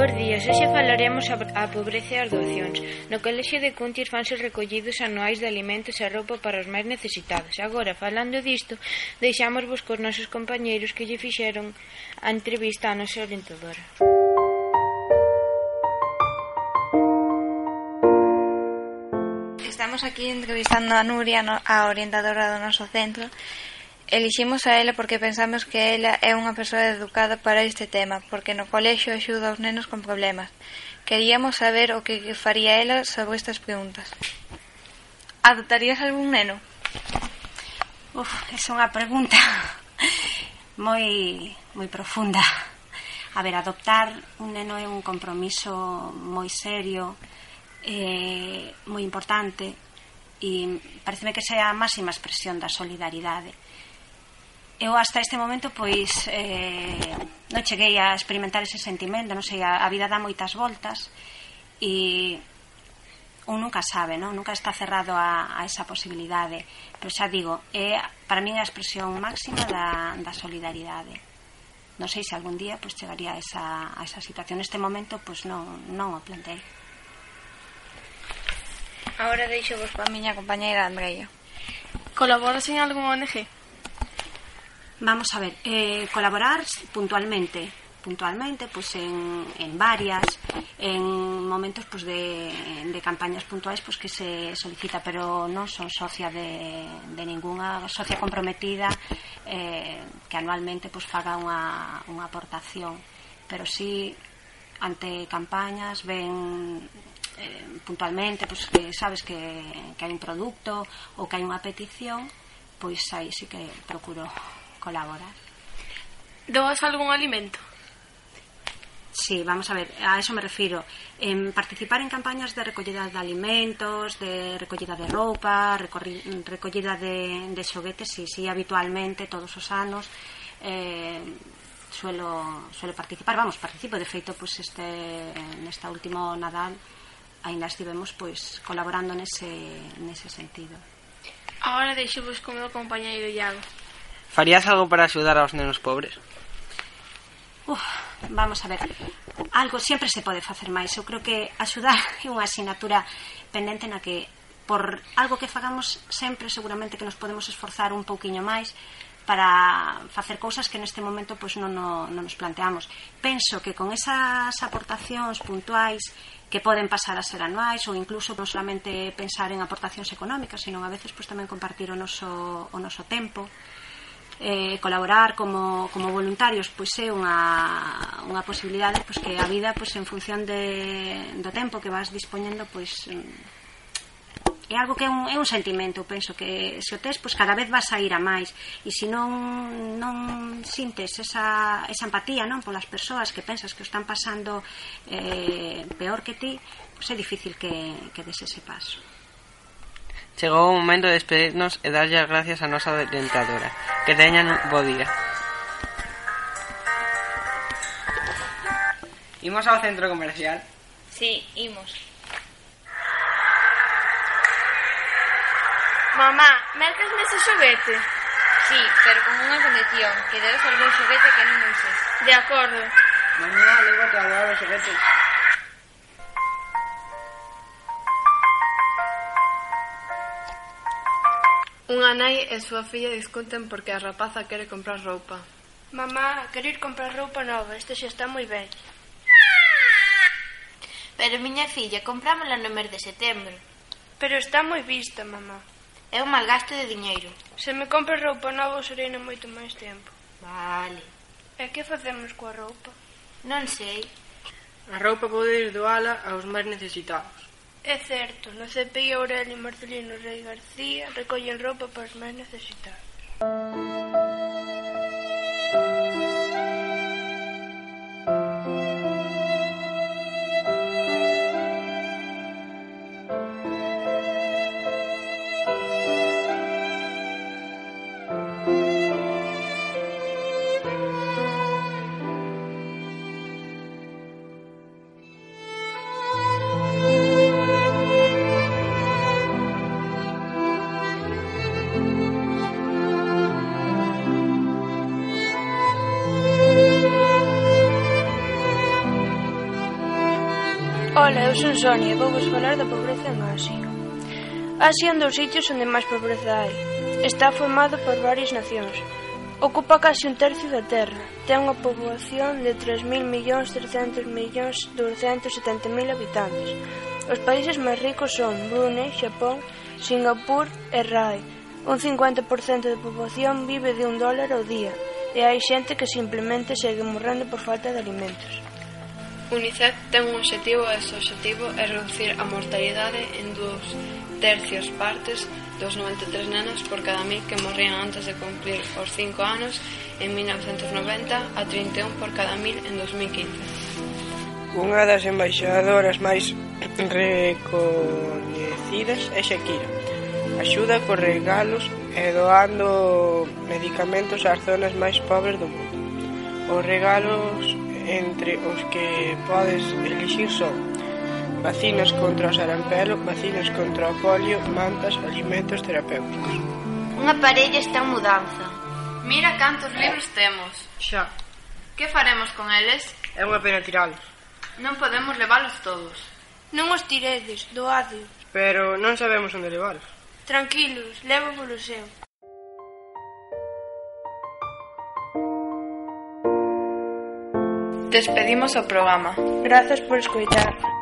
Bos días, hoxe falaremos a pobreza e as doacións. No colexio de Cuntis fanse recollidos anuais de alimentos e roupa para os máis necesitados. Agora, falando disto, deixamos vos cos nosos compañeiros que lle fixeron a entrevista a nosa orientadora. Estamos aquí entrevistando a Nuria, a orientadora do noso centro, Eliximos a ela porque pensamos que ela é unha persoa educada para este tema, porque no colexio axuda aos nenos con problemas. Queríamos saber o que faría ela sobre estas preguntas. Adoptarías algún neno? Uf, é unha pregunta moi moi profunda. A ver, adoptar un neno é un compromiso moi serio, eh, moi importante, e pareceme que sea a máxima expresión da solidaridade eu hasta este momento pois eh, non cheguei a experimentar ese sentimento non sei, a, a vida dá moitas voltas e un nunca sabe, non? nunca está cerrado a, a esa posibilidade. Pero xa digo, é para min a expresión máxima da, da solidaridade non sei se algún día pois, chegaría a esa, a esa situación. Neste momento pois, non, non o plantei. Agora deixo vos pa miña compañeira Andreia. Colaboras en algún ONG? Vamos a ver, eh, colaborar puntualmente. Puntualmente pues en, en varias en momentos pues de, de campañas puntuais pues que se solicita pero non son socia de, de ninguna socia comprometida eh, que anualmente pues faga unha, unha aportación. Pero sí ante campañas ven eh, puntualmente pues que sabes que, que hai un produto ou que hai unha petición pois aí sí que procuro colaborar. Doas algún alimento? Sí, vamos a ver, a eso me refiero. En participar en campañas de recollida de alimentos, de recollida de roupa, recollida de, de xoguetes, sí, sí, habitualmente, todos os anos, eh, suelo, suelo participar, vamos, participo, de feito, pues este, nesta último Nadal, ainda estivemos pois colaborando nese, nese sentido. Agora deixo vos con o meu compañeiro Iago. Farías algo para axudar aos nenos pobres? Uf, vamos a ver. Algo sempre se pode facer máis. Eu creo que axudar é unha asignatura pendente na que por algo que fagamos sempre seguramente que nos podemos esforzar un pouquiño máis para facer cousas que neste momento pois non, non, non nos planteamos. Penso que con esas aportacións puntuais que poden pasar a ser anuais ou incluso non solamente pensar en aportacións económicas, sino a veces pois tamén compartir o noso o noso tempo eh, colaborar como, como voluntarios pois é unha, unha posibilidade pois, que a vida pois, en función de, do tempo que vas dispoñendo pois, mm, é algo que é un, é un sentimento penso que se o tes, pois cada vez vas a ir a máis. E se non, non sintes esa, esa empatía non polas persoas que pensas que o están pasando eh, peor que ti pois é difícil que, que des ese paso. Chegou o momento de despedirnos e darlle as gracias a nosa dentadora. Que teñan un bo día. Imos ao centro comercial? Sí, imos. Mamá, mercas nese xoguete? Sí, pero con unha condición, que debes algún xoguete que non uses. De acordo. Mañá levo a doar os xoguetes. Unha nai e súa filla discuten porque a rapaza quere comprar roupa. Mamá, quero ir comprar roupa nova, este xa está moi ben. Pero miña filla, comprámola no mes de setembro. Pero está moi vista, mamá. É un malgaste de diñeiro. Se me compro roupa nova, serena moito máis tempo. Vale. E que facemos coa roupa? Non sei. A roupa pode ir doala aos máis necesitados. É certo, no CPI Aurelio Marcelino Rei García recollen roupa para os máis necesitados. eu son Sonia e vou vos falar da pobreza en Asia. Asia é un dos sitios onde máis pobreza hai. Está formado por varias nacións. Ocupa casi un tercio da Terra. Ten unha poboación de 3.000 millóns 300 millóns 270.000 habitantes. Os países máis ricos son Brunei, Xapón, Singapur e Rai. Un 50% da poboación vive de un dólar ao día e hai xente que simplemente segue morrendo por falta de alimentos. Unicef ten un obxectivo e ese obxectivo é reducir a mortalidade en dúas tercios partes dos 93 nenos por cada mil que morrían antes de cumplir os 5 anos en 1990 a 31 por cada mil en 2015. Unha das embaixadoras máis recoñecidas é Shakira. Axuda co regalos e doando medicamentos ás zonas máis pobres do mundo. Os regalos entre os que podes elixir son vacinas contra o sarampelo, vacinas contra o polio, mantas, alimentos terapéuticos. Un aparello está en mudanza. Mira cantos libros temos. Xa. Que faremos con eles? É unha pena tiralos. Non podemos leválos todos. Non os tiredes, doade. Pero non sabemos onde leválos. Tranquilos, levo polo seu. Despedimos o programa. Grazas por escoitar.